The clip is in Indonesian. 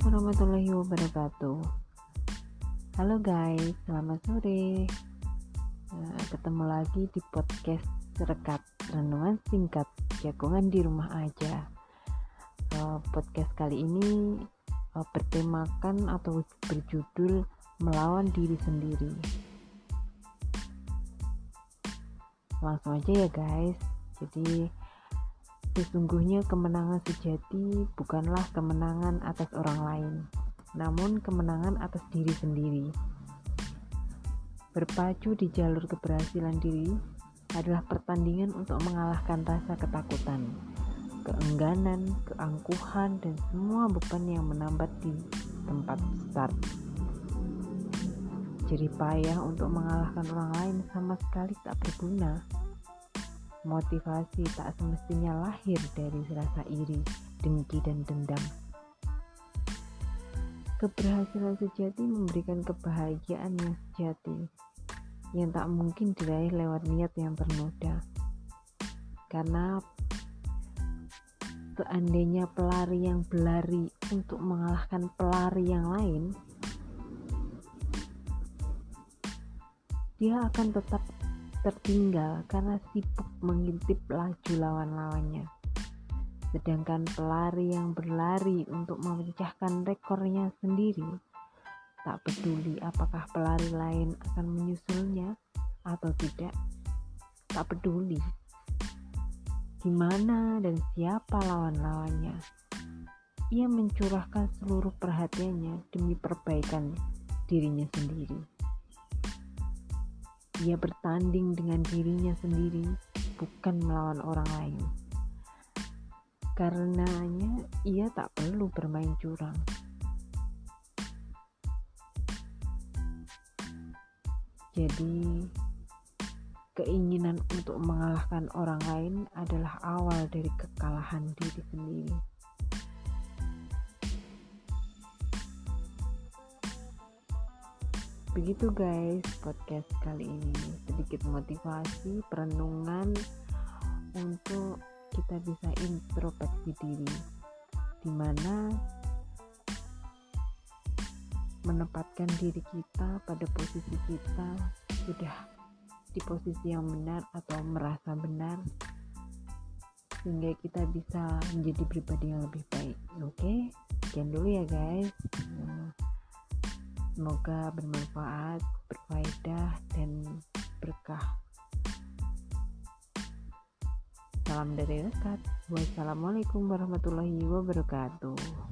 warahmatullahi wabarakatuh. Halo guys, selamat sore. Nah, ketemu lagi di podcast Rekat Renungan Singkat Jagongan di Rumah Aja. Uh, podcast kali ini uh, bertemakan atau berjudul Melawan Diri Sendiri. Langsung aja ya guys. Jadi Sesungguhnya kemenangan sejati bukanlah kemenangan atas orang lain, namun kemenangan atas diri sendiri. Berpacu di jalur keberhasilan diri adalah pertandingan untuk mengalahkan rasa ketakutan, keengganan, keangkuhan, dan semua beban yang menambat di tempat start. Jadi payah untuk mengalahkan orang lain sama sekali tak berguna Motivasi tak semestinya lahir dari rasa iri, dengki, dan dendam. Keberhasilan sejati memberikan kebahagiaan yang sejati, yang tak mungkin diraih lewat niat yang ternoda. Karena seandainya pelari yang berlari untuk mengalahkan pelari yang lain, dia akan tetap tertinggal karena sibuk mengintip laju lawan-lawannya. Sedangkan pelari yang berlari untuk memecahkan rekornya sendiri, tak peduli apakah pelari lain akan menyusulnya atau tidak, tak peduli gimana dan siapa lawan-lawannya. Ia mencurahkan seluruh perhatiannya demi perbaikan dirinya sendiri. Ia bertanding dengan dirinya sendiri, bukan melawan orang lain. Karenanya, ia tak perlu bermain curang. Jadi, keinginan untuk mengalahkan orang lain adalah awal dari kekalahan diri sendiri. Begitu guys podcast kali ini. Sedikit motivasi perenungan untuk kita bisa introspeksi diri. Di mana menempatkan diri kita pada posisi kita sudah di posisi yang benar atau merasa benar sehingga kita bisa menjadi pribadi yang lebih baik. Oke okay? sekian dulu ya guys Semoga bermanfaat, berfaedah, dan berkah. Salam dari dekat. Wassalamualaikum warahmatullahi wabarakatuh.